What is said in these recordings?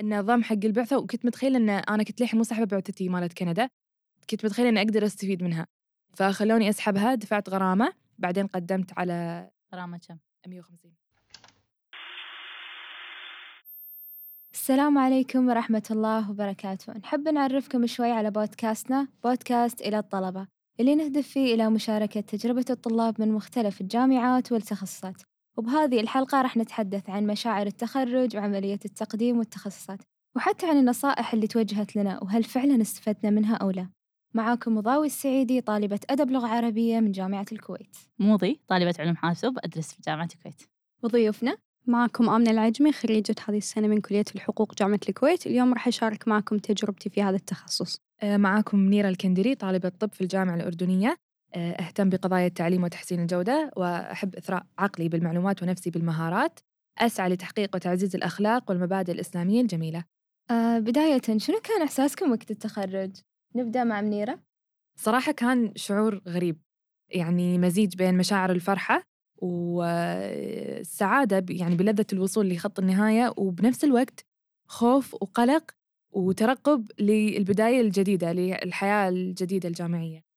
النظام حق البعثة وكنت متخيلة إن أنا كنت للحين مو ساحبة بعثتي مالت كندا كنت متخيلة إني أقدر أستفيد منها. فخلوني أسحبها دفعت غرامة بعدين قدمت على غرامة كم؟ 150 السلام عليكم ورحمة الله وبركاته. نحب نعرفكم شوي على بودكاستنا بودكاست إلى الطلبة. اللي نهدف فيه إلى مشاركة تجربة الطلاب من مختلف الجامعات والتخصصات. وبهذه الحلقة راح نتحدث عن مشاعر التخرج وعملية التقديم والتخصصات وحتى عن النصائح اللي توجهت لنا وهل فعلا استفدنا منها أو لا. معاكم مضاوي السعيدي طالبة أدب لغة عربية من جامعة الكويت. موضي طالبة علوم حاسوب أدرس في جامعة الكويت. وضيوفنا؟ معكم آمنة العجمي خريجة هذه السنة من كلية الحقوق جامعة الكويت. اليوم راح أشارك معكم تجربتي في هذا التخصص. آه، معاكم منيرة الكندري طالبة طب في الجامعة الأردنية. أهتم بقضايا التعليم وتحسين الجودة وأحب إثراء عقلي بالمعلومات ونفسي بالمهارات. أسعى لتحقيق وتعزيز الأخلاق والمبادئ الإسلامية الجميلة. آه بداية شنو كان إحساسكم وقت التخرج؟ نبدأ مع منيرة. صراحة كان شعور غريب يعني مزيج بين مشاعر الفرحة والسعادة يعني بلذة الوصول لخط النهاية وبنفس الوقت خوف وقلق وترقب للبداية الجديدة للحياة الجديدة الجامعية.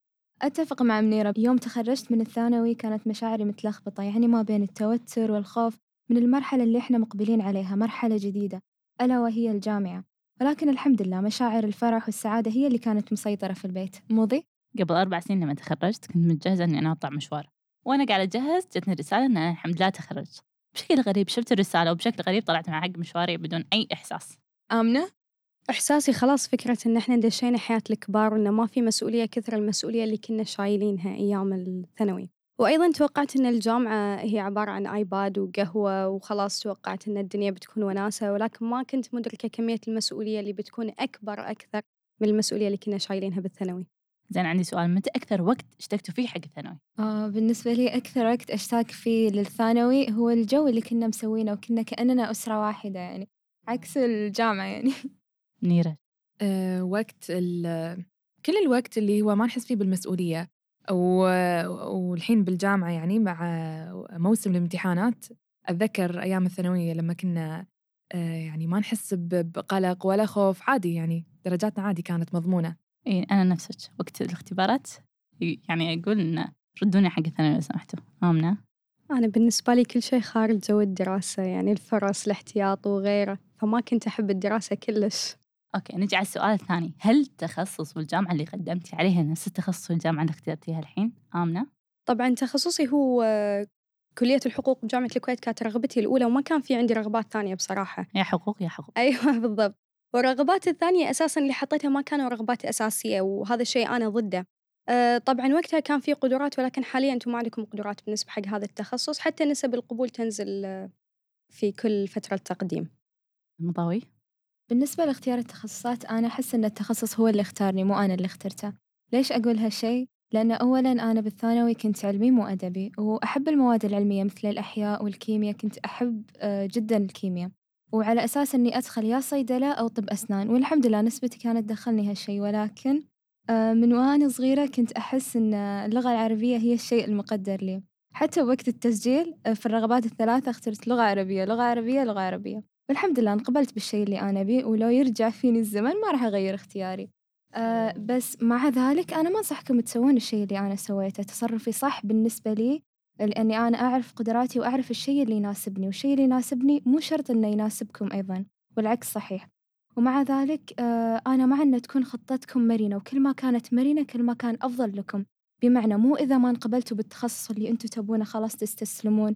أتفق مع منيرة. يوم تخرجت من الثانوي كانت مشاعري متلخبطة يعني ما بين التوتر والخوف من المرحلة اللي إحنا مقبلين عليها مرحلة جديدة ألا وهي الجامعة. ولكن الحمد لله مشاعر الفرح والسعادة هي اللي كانت مسيطرة في البيت. مضي قبل أربع سنين لما تخرجت كنت متجهزة إني أنا أطلع مشوار. وأنا قاعدة أجهز جتني رسالة إن أنا الحمد لله تخرجت. بشكل غريب شفت الرسالة وبشكل غريب طلعت مع حق مشواري بدون أي إحساس. آمنة؟ إحساسي خلاص فكرة إن إحنا دشينا حياة الكبار وإنه ما في مسؤولية كثر المسؤولية اللي كنا شايلينها أيام الثانوي. وأيضا توقعت إن الجامعة هي عبارة عن آيباد وقهوة وخلاص توقعت إن الدنيا بتكون وناسة ولكن ما كنت مدركة كمية المسؤولية اللي بتكون أكبر أكثر من المسؤولية اللي كنا شايلينها بالثانوي. زين عندي سؤال. متى أكثر وقت اشتقتوا فيه حق الثانوي؟ آه بالنسبة لي أكثر وقت أشتاق فيه للثانوي هو الجو اللي كنا مسوينه وكنا كأننا أسرة واحدة يعني عكس الجامعة يعني. منيرة أه وقت ال- كل الوقت اللي هو ما نحس فيه بالمسؤولية و- والحين بالجامعة يعني مع موسم الامتحانات أتذكر أيام الثانوية لما كنا أه يعني ما نحس ب- بقلق ولا خوف عادي يعني درجاتنا عادي كانت مضمونة. إيه أنا نفسك وقت الاختبارات يعني أقول إن ردوني حق الثانوي لو سمحتوا آمنة. أنا بالنسبة لي كل شيء خارج جو الدراسة يعني الفرص الاحتياط وغيره فما كنت أحب الدراسة كلش. أوكي نجي على السؤال الثاني. هل التخصص والجامعة اللي قدمتي عليها نفس التخصص والجامعة اللي اخترتيها الحين؟ آمنة؟ طبعا تخصصي هو آه، كلية الحقوق بجامعة الكويت كانت رغبتي الأولى وما كان في عندي رغبات ثانية بصراحة. يا حقوق يا حقوق. أيوة بالضبط. والرغبات الثانية أساسا اللي حطيتها ما كانوا رغبات أساسية وهذا الشيء أنا ضده. أه طبعا وقتها كان في قدرات ولكن حاليا أنتم ما عندكم قدرات بالنسبة حق هذا التخصص حتى نسب القبول تنزل آه، في كل فترة تقديم مضاوي؟ بالنسبة لاختيار التخصصات أنا أحس إن التخصص هو اللي اختارني مو أنا اللي اخترته. ليش أقول هالشي؟ لأن أولا أنا بالثانوي كنت علمي مو أدبي وأحب المواد العلمية مثل الأحياء والكيمياء كنت أحب آه، جدا الكيمياء. وعلى أساس إني أدخل يا صيدلة أو طب أسنان والحمد لله نسبتي كانت دخلني هالشي. ولكن آه، من وأنا صغيرة كنت أحس إن اللغة العربية هي الشيء المقدر لي. حتى وقت التسجيل آه، في الرغبات الثلاثة اخترت لغة عربية لغة عربية لغة عربية. والحمد لله انقبلت بالشيء اللي أنا بيه ولو يرجع فيني الزمن ما راح أغير اختياري. أه بس مع ذلك أنا ما أنصحكم تسوون الشيء اللي أنا سويته. تصرفي صح بالنسبة لي لأني أنا أعرف قدراتي وأعرف الشيء اللي يناسبني والشيء اللي يناسبني مو شرط إنه يناسبكم أيضا والعكس صحيح. ومع ذلك أه أنا مع أن تكون خطتكم مرنة وكل ما كانت مرنة كل ما كان أفضل لكم. بمعنى مو إذا ما انقبلتوا بالتخصص اللي أنتوا تبونه خلاص تستسلمون.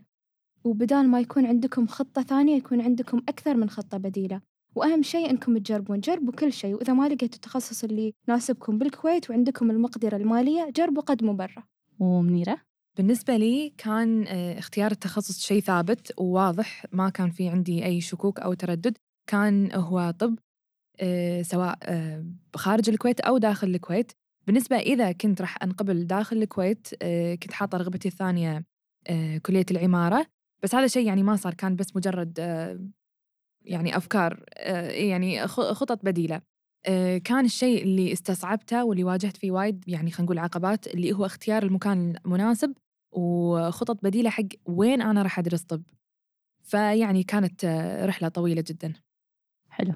وبدال ما يكون عندكم خطة ثانية يكون عندكم أكثر من خطة بديلة. وأهم شيء إنكم تجربون جربوا كل شيء وإذا ما لقيتوا التخصص اللي يناسبكم بالكويت وعندكم المقدرة المالية جربوا قدموا برا. ومنيرة؟ بالنسبة لي كان آه، اختيار التخصص شيء ثابت وواضح ما كان في عندي أي شكوك أو تردد. كان هو طب آه، سواء آه، خارج الكويت أو داخل الكويت. بالنسبة إذا كنت راح أنقبل داخل الكويت كنت حاطة رغبتي الثانية كلية العمارة. بس هذا شيء يعني ما صار كان بس مجرد آه، يعني أفكار آه، يعني خ- خطط بديلة. آه، كان الشيء اللي استصعبته واللي واجهت فيه وايد يعني خلينا نقول عقبات اللي هو اختيار المكان المناسب وخطط بديلة حق وين أنا راح أدرس طب. فيعني كانت رحلة طويلة جدا. حلو.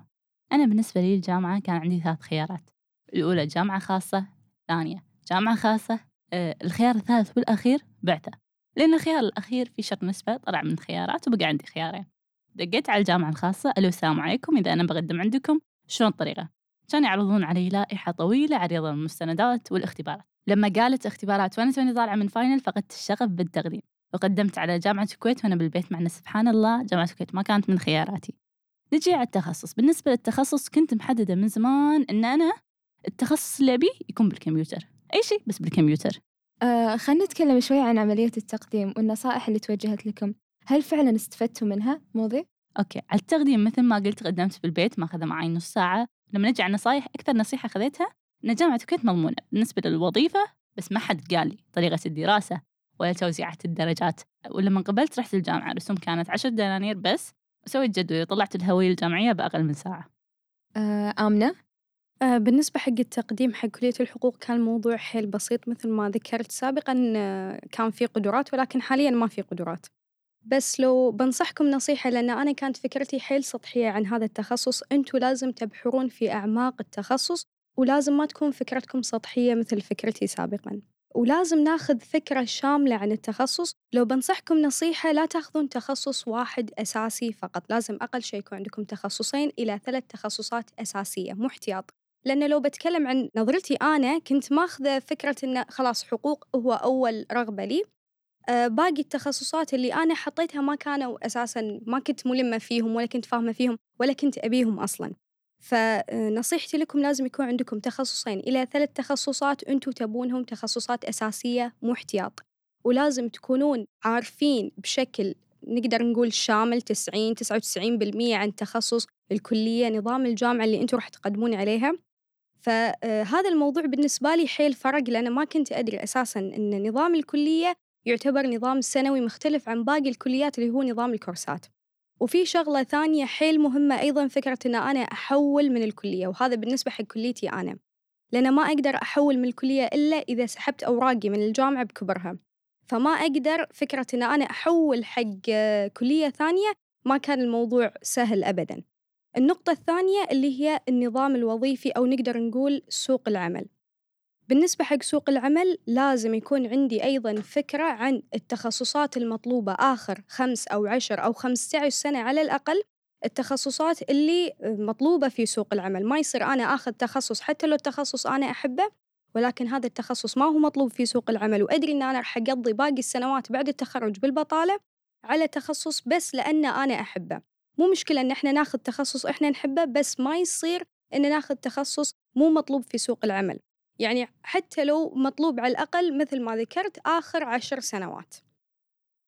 أنا بالنسبة لي الجامعة كان عندي ثلاث خيارات. الأولى جامعة خاصة ثانية جامعة خاصة الخيار الثالث والأخير بعثة. لأن الخيار الأخير في شر نسبة طلع من خيارات وبقى عندي خيارين. دقيت على الجامعة الخاصة ألو السلام عليكم. إذا أنا بقدم عندكم شلون الطريقة؟ كانوا يعرضون علي لائحة طويلة عريضة من المستندات والاختبارات. لما قالت اختبارات وأنا توني طالعة من فاينل فقدت الشغف بالتقديم. وقدمت على جامعة الكويت وأنا بالبيت مع أن سبحان الله جامعة الكويت ما كانت من خياراتي. نجي على التخصص. بالنسبة للتخصص كنت محددة من زمان أن أنا التخصص اللي أبيه يكون بالكمبيوتر. أي شيء بس بالكمبيوتر. آه خلينا نتكلم شوي عن عملية التقديم والنصائح اللي توجهت لكم هل فعلا استفدتوا منها موضي؟ أوكي على التقديم مثل ما قلت قدمت بالبيت ما أخذ معي نص ساعة لما نجي على النصايح أكثر نصيحة أخذتها أن جامعة الكويت مضمونة بالنسبة للوظيفة بس ما حد قال لي طريقة الدراسة ولا توزيعة الدرجات ولما قبلت رحت الجامعة رسوم كانت عشر دنانير بس وسويت جدولي وطلعت الهوية الجامعية بأقل من ساعة آه آمنة؟ آه، بالنسبة حق التقديم حق كلية الحقوق كان الموضوع حيل بسيط مثل ما ذكرت سابقا آه، كان في قدرات ولكن حاليا ما في قدرات. بس لو بنصحكم نصيحة لأن أنا كانت فكرتي حيل سطحية عن هذا التخصص أنتوا لازم تبحرون في أعماق التخصص ولازم ما تكون فكرتكم سطحية مثل فكرتي سابقا. ولازم ناخذ فكرة شاملة عن التخصص. لو بنصحكم نصيحة لا تاخذون تخصص واحد أساسي فقط لازم أقل شيء يكون عندكم تخصصين إلى ثلاث تخصصات أساسية مو احتياط. لأن لو بتكلم عن نظرتي أنا كنت ماخذة فكرة إنه خلاص حقوق هو أول رغبة لي. آه، باقي التخصصات اللي أنا حطيتها ما كانوا أساسا ما كنت ملمة فيهم ولا كنت فاهمة فيهم ولا كنت أبيهم أصلا. فنصيحتي لكم لازم يكون عندكم تخصصين إلى ثلاث تخصصات أنتم تبونهم تخصصات أساسية مو احتياط ولازم تكونون عارفين بشكل نقدر نقول شامل 90 99% عن تخصص الكلية نظام الجامعة اللي أنتم راح تقدمون عليها. فهذا الموضوع بالنسبة لي حيل فرق لأن ما كنت أدري أساسا أن نظام الكلية يعتبر نظام سنوي مختلف عن باقي الكليات اللي هو نظام الكورسات. وفي شغلة ثانية حيل مهمة أيضا فكرة أن أنا أحول من الكلية وهذا بالنسبة حق كليتي أنا. لأن ما أقدر أحول من الكلية إلا إذا سحبت أوراقي من الجامعة بكبرها. فما أقدر فكرة أن أنا أحول حق كلية ثانية ما كان الموضوع سهل أبدا. النقطة الثانية اللي هي النظام الوظيفي أو نقدر نقول سوق العمل. بالنسبة حق سوق العمل لازم يكون عندي أيضا فكرة عن التخصصات المطلوبة آخر خمس أو عشر أو خمسة عشر سنة على الأقل التخصصات اللي مطلوبة في سوق العمل. ما يصير أنا آخذ تخصص حتى لو التخصص أنا أحبه ولكن هذا التخصص ما هو مطلوب في سوق العمل وأدري أن أنا راح أقضي باقي السنوات بعد التخرج بالبطالة على تخصص بس لأن أنا أحبه. مو مشكلة إن إحنا ناخذ تخصص إحنا نحبه بس ما يصير إن ناخذ تخصص مو مطلوب في سوق العمل. يعني حتى لو مطلوب على الأقل مثل ما ذكرت آخر عشر سنوات.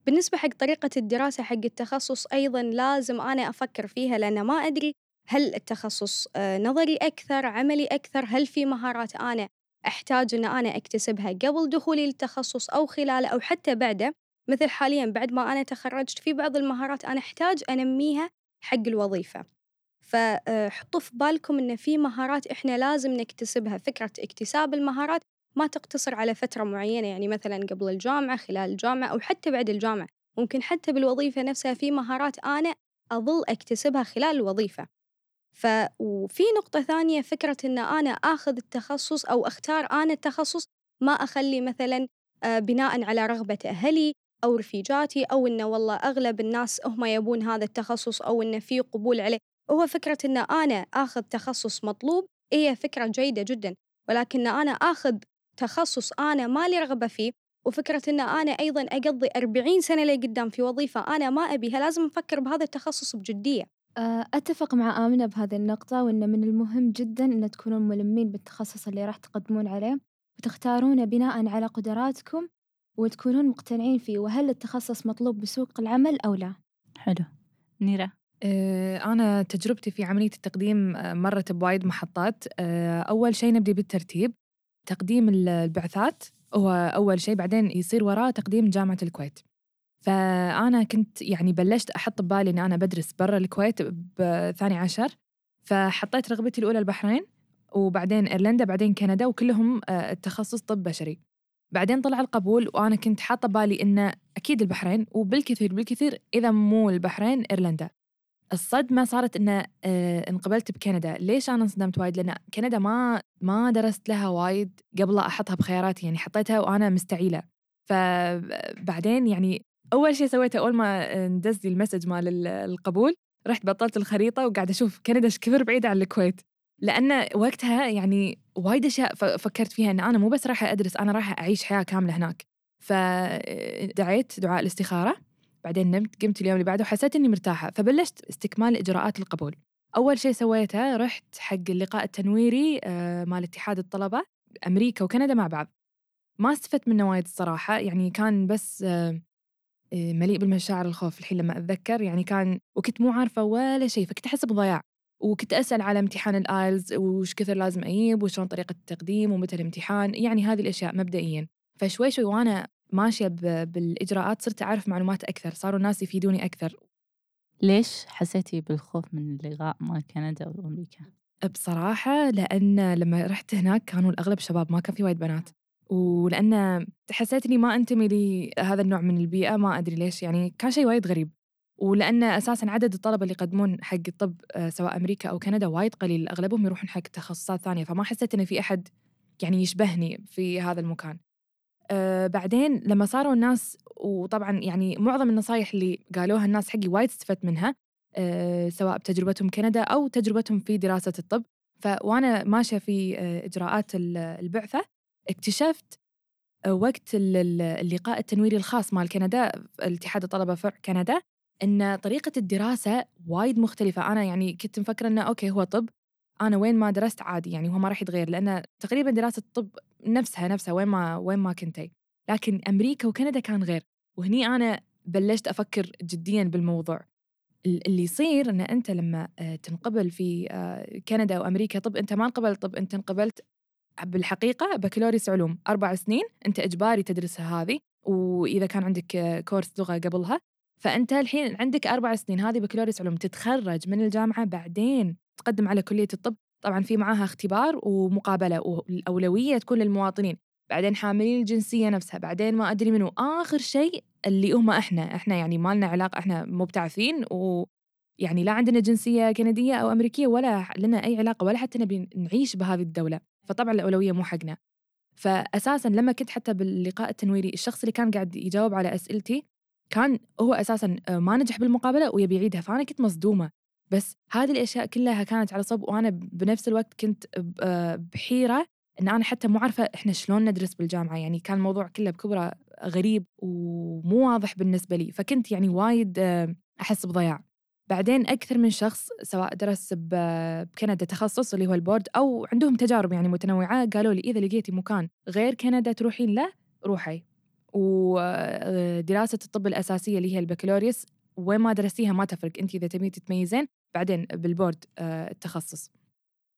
بالنسبة حق طريقة الدراسة حق التخصص أيضا لازم أنا أفكر فيها لأن ما أدري هل التخصص آه، نظري أكثر عملي أكثر هل في مهارات أنا أحتاج أن أنا أكتسبها قبل دخولي للتخصص أو خلاله أو حتى بعده. مثل حاليا بعد ما أنا تخرجت في بعض المهارات أنا أحتاج أنميها حق الوظيفة. فحطوا في بالكم إن في مهارات إحنا لازم نكتسبها فكرة اكتساب المهارات ما تقتصر على فترة معينة يعني مثلا قبل الجامعة خلال الجامعة أو حتى بعد الجامعة. ممكن حتى بالوظيفة نفسها في مهارات أنا أظل أكتسبها خلال الوظيفة. ف وفي نقطة ثانية فكرة إن أنا آخذ التخصص أو أختار أنا التخصص ما أخلي مثلا آه، بناء على رغبة أهلي أو رفيجاتي أو إنه والله أغلب الناس هم يبون هذا التخصص أو إنه في قبول عليه. هو فكرة إن أنا آخذ تخصص مطلوب هي فكرة جيدة جدا. ولكن أنا آخذ تخصص أنا ما لي رغبة فيه وفكرة إن أنا أيضا أقضي 40 سنة لقدام في وظيفة أنا ما أبيها لازم أفكر بهذا التخصص بجدية. أتفق مع آمنة بهذه النقطة وإنه من المهم جدا أن تكونون ملمين بالتخصص اللي راح تقدمون عليه وتختارونه بناء على قدراتكم وتكونون مقتنعين فيه وهل التخصص مطلوب بسوق العمل أو لا؟ حلو. نيرة؟ آه، أنا تجربتي في عملية التقديم آه، مرت بوايد محطات. آه، أول شيء نبدي بالترتيب. تقديم البعثات هو أول شيء بعدين يصير وراه تقديم جامعة الكويت. فأنا كنت يعني بلشت أحط ببالي إن أنا بدرس برا الكويت بثاني عشر. فحطيت رغبتي الأولى البحرين وبعدين إيرلندا بعدين كندا وكلهم التخصص طب بشري. بعدين طلع القبول وأنا كنت حاطة بالي إنه أكيد البحرين وبالكثير بالكثير إذا مو البحرين إيرلندا. الصدمة صارت إن آه، انقبلت بكندا، ليش أنا انصدمت وايد؟ لأن كندا ما ما درست لها وايد قبل لا أحطها بخياراتي، يعني حطيتها وأنا مستعيلة، فبعدين يعني أول شيء سويته أول ما ندز لي ال message مال ال- القبول رحت بطلت الخريطة وقاعدة أشوف كندا إيش كثر بعيدة عن الكويت، لأن وقتها يعني وايد أشياء ف- فكرت فيها إن أنا مو بس رايحة أدرس أنا رايحة أعيش حياة كاملة هناك، فدعيت دعاء الاستخارة بعدين نمت قمت اليوم اللي بعده وحسيت إني مرتاحة فبلشت استكمال إجراءات القبول. أول شيء سويته رحت حق اللقاء التنويري آه، مال اتحاد الطلبة أمريكا وكندا مع بعض. ما استفدت منه وايد الصراحة يعني كان بس آه، مليء بالمشاعر الخوف الحين لما أتذكر يعني كان وكنت مو عارفة ولا شيء فكنت أحس بضياع. وكنت أسأل على امتحان الايلز وش كثر لازم أجيب وشلون طريقة التقديم ومتى الامتحان يعني هذه الأشياء مبدئيا. فشوي شوي وأنا ماشية ب- بالإجراءات صرت أعرف معلومات أكثر صاروا الناس يفيدوني أكثر. ليش حسيتي بالخوف من اللقاء مال كندا وأمريكا؟ بصراحة لأن لما رحت هناك كانوا الأغلب شباب ما كان في وايد بنات. ولأن حسيت إني ما أنتمي لهذا النوع من البيئة ما أدري ليش يعني كان شيء وايد غريب. ولأن أساسا عدد الطلبة اللي يقدمون حق الطب آه، سواء أمريكا أو كندا وايد قليل أغلبهم يروحون حق تخصصات ثانية فما حسيت إن في أحد يعني يشبهني في هذا المكان. أه بعدين لما صاروا الناس وطبعا يعني معظم النصايح اللي قالوها الناس حقي وايد استفدت منها أه سواء بتجربتهم كندا أو تجربتهم في دراسة الطب. فوأنا ماشية في آه، إجراءات ال- البعثة اكتشفت آه، وقت ال- ال- اللقاء التنويري الخاص مال كندا الاتحاد الطلبة فرع كندا إن طريقة الدراسة وايد مختلفة. أنا يعني كنت مفكرة إنه أوكي هو طب أنا وين ما درست عادي يعني هو ما راح يتغير لأن تقريبا دراسة الطب نفسها نفسها وين ما وين ما كنتي. لكن أمريكا وكندا كان غير. وهني أنا بلشت أفكر جديا بالموضوع. ال- اللي يصير إن أنت لما آه، تنقبل في آه، كندا وأمريكا طب أنت ما انقبلت طب أنت انقبلت بالحقيقة بكالوريوس علوم. أربع سنين أنت إجباري تدرسها هذه. وإذا كان عندك آه، كورس لغة قبلها فأنت الحين عندك أربع سنين هذه بكالوريوس علوم تتخرج من الجامعة بعدين تقدم على كلية الطب. طبعا في معاها اختبار ومقابلة والاولويه تكون للمواطنين بعدين حاملين الجنسية نفسها بعدين ما أدري منو. آخر شيء اللي هم إحنا إحنا يعني ما لنا علاقة إحنا مبتعثين و يعني لا عندنا جنسية كندية أو أمريكية ولا لنا أي علاقة ولا حتى نبي نعيش بهذه الدولة. فطبعا الأولوية مو حقنا. فاساسا لما كنت حتى باللقاء التنويري الشخص اللي كان قاعد يجاوب على أسئلتي كان هو أساسا ما نجح بالمقابلة ويبي يعيدها فأنا كنت مصدومة. بس هذه الأشياء كلها كانت على صب وأنا بنفس الوقت كنت ب- بحيرة إن أنا حتى مو عارفة إحنا شلون ندرس بالجامعة. يعني كان الموضوع كله بكبرة غريب ومو واضح بالنسبة لي. فكنت يعني وايد آه، أحس بضياع. بعدين أكثر من شخص سواء درس بكندا تخصص اللي هو البورد أو عندهم تجارب يعني متنوعة قالوا لي إذا لقيتي مكان غير كندا تروحين له روحي. ودراسة الطب الأساسية اللي هي البكالوريوس وين ما درستيها ما تفرق انت إذا تبين تتميزين بعدين بالبورد آه، التخصص.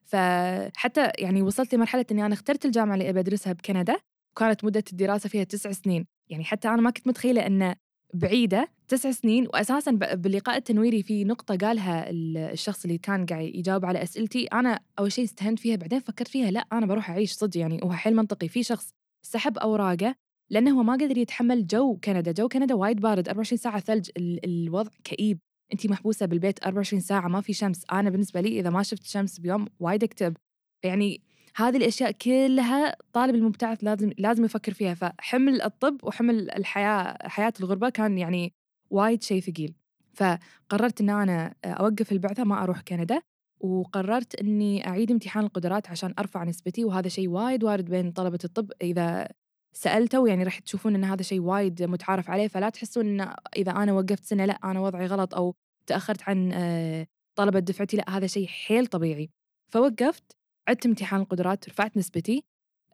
فحتى يعني وصلت لمرحله إني أنا اخترت الجامعة اللي أبي أدرسها بكندا وكانت مدة الدراسة فيها تسع سنين. يعني حتى أنا ما كنت متخيلة انه بعيدة تسع سنين واساسا ب- باللقاء التنويري في نقطة قالها ال- الشخص اللي كان قاعد يجاوب على أسئلتي. أنا أول شيء استهنت فيها بعدين فكرت فيها لا أنا بروح أعيش صدق يعني هو حيل منطقي. في شخص سحب أوراقه لأنه هو ما قدر يتحمل جو كندا جو كندا وايد بارد 24 ساعة ثلج ال- الوضع كئيب. انت محبوسة بالبيت 24 ساعة ما في شمس. أنا بالنسبة لي إذا ما شفت شمس بيوم وايد أكتئب. يعني هذه الأشياء كلها طالب المبتعث لازم لازم يفكر فيها. فحمل الطب وحمل الحياة حياة الغربة كان يعني وايد شيء ثقيل. فقررت إن أنا أوقف البعثة ما أروح كندا. وقررت إني أعيد امتحان القدرات عشان أرفع نسبتي وهذا شيء وايد وارد بين طلبة الطب إذا سالتوا يعني راح تشوفون إن هذا شيء وايد متعارف عليه فلا تحسون إن إذا أنا وقفت سنة لا أنا وضعي غلط أو تأخرت عن آه، طلبة دفعتي لا هذا شيء حيل طبيعي. فوقفت عدت امتحان القدرات رفعت نسبتي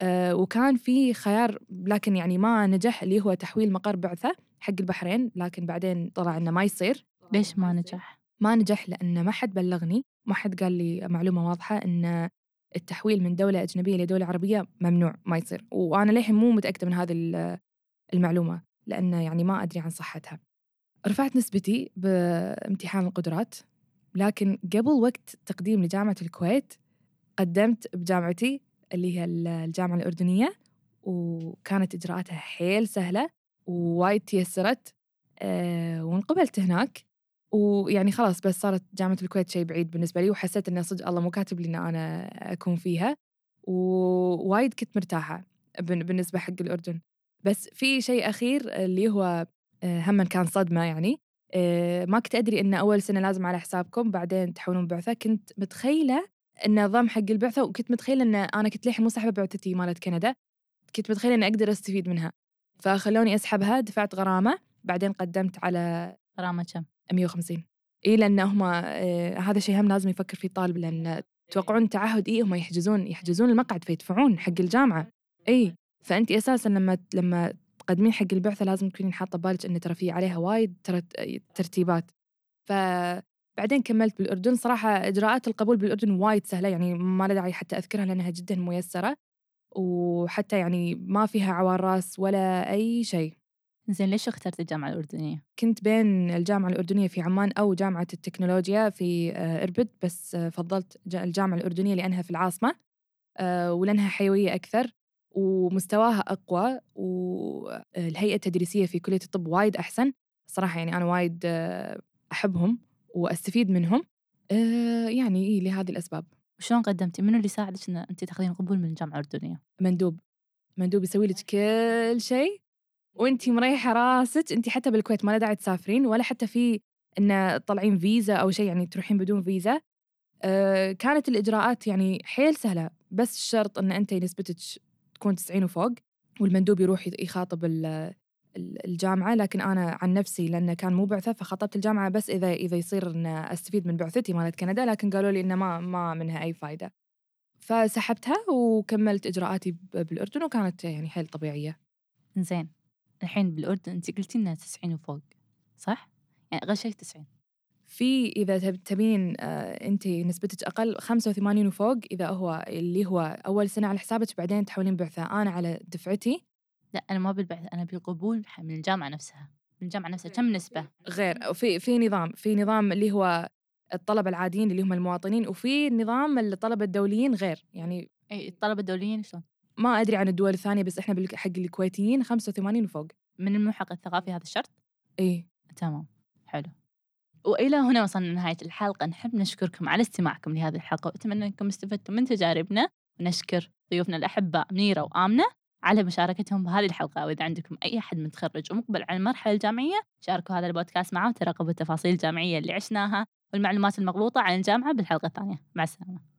آه، وكان في خيار لكن يعني ما نجح اللي هو تحويل مقر بعثة حق البحرين لكن بعدين طلع إنه ما يصير. ليش ما نجح؟ ما نجح لأن ما حد بلغني ما حد قال لي معلومة واضحة أن التحويل من دولة أجنبية لدولة عربية ممنوع ما يصير. وأنا للحين مو متأكدة من هذه ال- المعلومة لأن يعني ما أدري عن صحتها. رفعت نسبتي بامتحان القدرات لكن قبل وقت تقديم لجامعة الكويت قدمت بجامعتي اللي هي ال- الجامعة الأردنية وكانت إجراءاتها حيل سهلة ووايد تيسرت أه وانقبلت هناك. ويعني خلاص بس صارت جامعة الكويت شيء بعيد بالنسبة لي وحسيت إنه صدق الله مو كاتب لي إن أنا أكون فيها. ووايد كنت مرتاحة بالنسبة حق الأردن. بس في شيء أخير اللي هو آه، هم كان صدمة يعني. آه، ما كنت أدري إن أول سنة لازم على حسابكم بعدين تحولون بعثة. كنت متخيلة النظام حق البعثة وكنت متخيلة إن أنا كنت للحين مو ساحبة بعثتي مالت كندا. كنت متخيلة إن أقدر أستفيد منها. فخلوني أسحبها دفعت غرامة بعدين قدمت على غرامة كم؟ 150 اي لأن هم آه هذا شيء هم لازم يفكر فيه الطالب لأن يتوقعون تعهد اي هم يحجزون يحجزون المقعد فيدفعون حق الجامعة. اي فانت أساسا لما لما تقدمين حق البعثة لازم تكونين حاطة بالك إن ترى في عليها وايد ترى ترتيبات. فبعدين كملت بالأردن. صراحة إجراءات القبول بالأردن وايد سهلة يعني ما له داعي حتى أذكرها لأنها جدا ميسرة وحتى يعني ما فيها عوار رأس ولا أي شيء. زين ليش اخترت الجامعة الأردنية؟ كنت بين الجامعة الأردنية في عمان أو جامعة التكنولوجيا في آه، إربد بس آه، فضلت جا- الجامعة الأردنية لأنها في العاصمة آه، ولأنها حيوية أكثر ومستواها أقوى والهيئة التدريسية في كلية الطب وايد أحسن صراحة يعني أنا وايد أحبهم وأستفيد منهم يعني إيه لهذه الأسباب وشلون قدمتي؟ منو اللي ساعدك إن أنت تاخذين قبول من الجامعة الأردنية؟ مندوب مندوب يسوي لك كل شيء وانتي مريحة راسك انتي حتى بالكويت ما له داعي تسافرين ولا حتى في إن تطلعين فيزا أو شيء يعني تروحين بدون فيزا. آه كانت الإجراءات يعني حيل سهلة بس الشرط إن انت نسبتك تكون 90 وفوق والمندوب يروح يخاطب ال- ال- الجامعة. لكن أنا عن نفسي لأنه كان مو بعثة فخطبت الجامعة بس إذا إذا يصير إن أستفيد من بعثتي مالت كندا لكن قالوا لي إنه ما ما منها أي فائده فسحبتها وكملت إجراءاتي بالأردن وكانت يعني حيل طبيعية. زين. الحين بالأردن أنت قلتي إنها 90 وفوق صح؟ يعني أقل شيء 90 في إذا تب- تبين آه انت نسبتك أقل 85 وفوق إذا هو اللي هو أول سنة على حسابك بعدين تحولين بعثة أنا على دفعتي لا أنا ما بالبعث أنا بالقبول من الجامعة نفسها من الجامعة نفسها كم نسبة؟ غير في في نظام في نظام اللي هو الطلبة العاديين اللي هم المواطنين وفي نظام الطلبة الدوليين غير يعني أي الطلبة الدوليين شلون؟ ما أدري عن الدول الثانية بس إحنا حق الكويتيين 85 وفوق. من الملحق الثقافي هذا الشرط؟ اي تمام. حلو. وإلى هنا وصلنا لنهاية الحلقة. نحب نشكركم على استماعكم لهذه الحلقة وأتمنى أنكم استفدتم من تجاربنا. ونشكر ضيوفنا الأحباء منيرة وآمنة على مشاركتهم بهذه الحلقة. وإذا عندكم أي أحد متخرج ومقبل على المرحلة الجامعية شاركوا هذا البودكاست معه وترقبوا التفاصيل الجامعية اللي عشناها والمعلومات المغلوطة عن الجامعة بالحلقة الثانية. مع السلامة.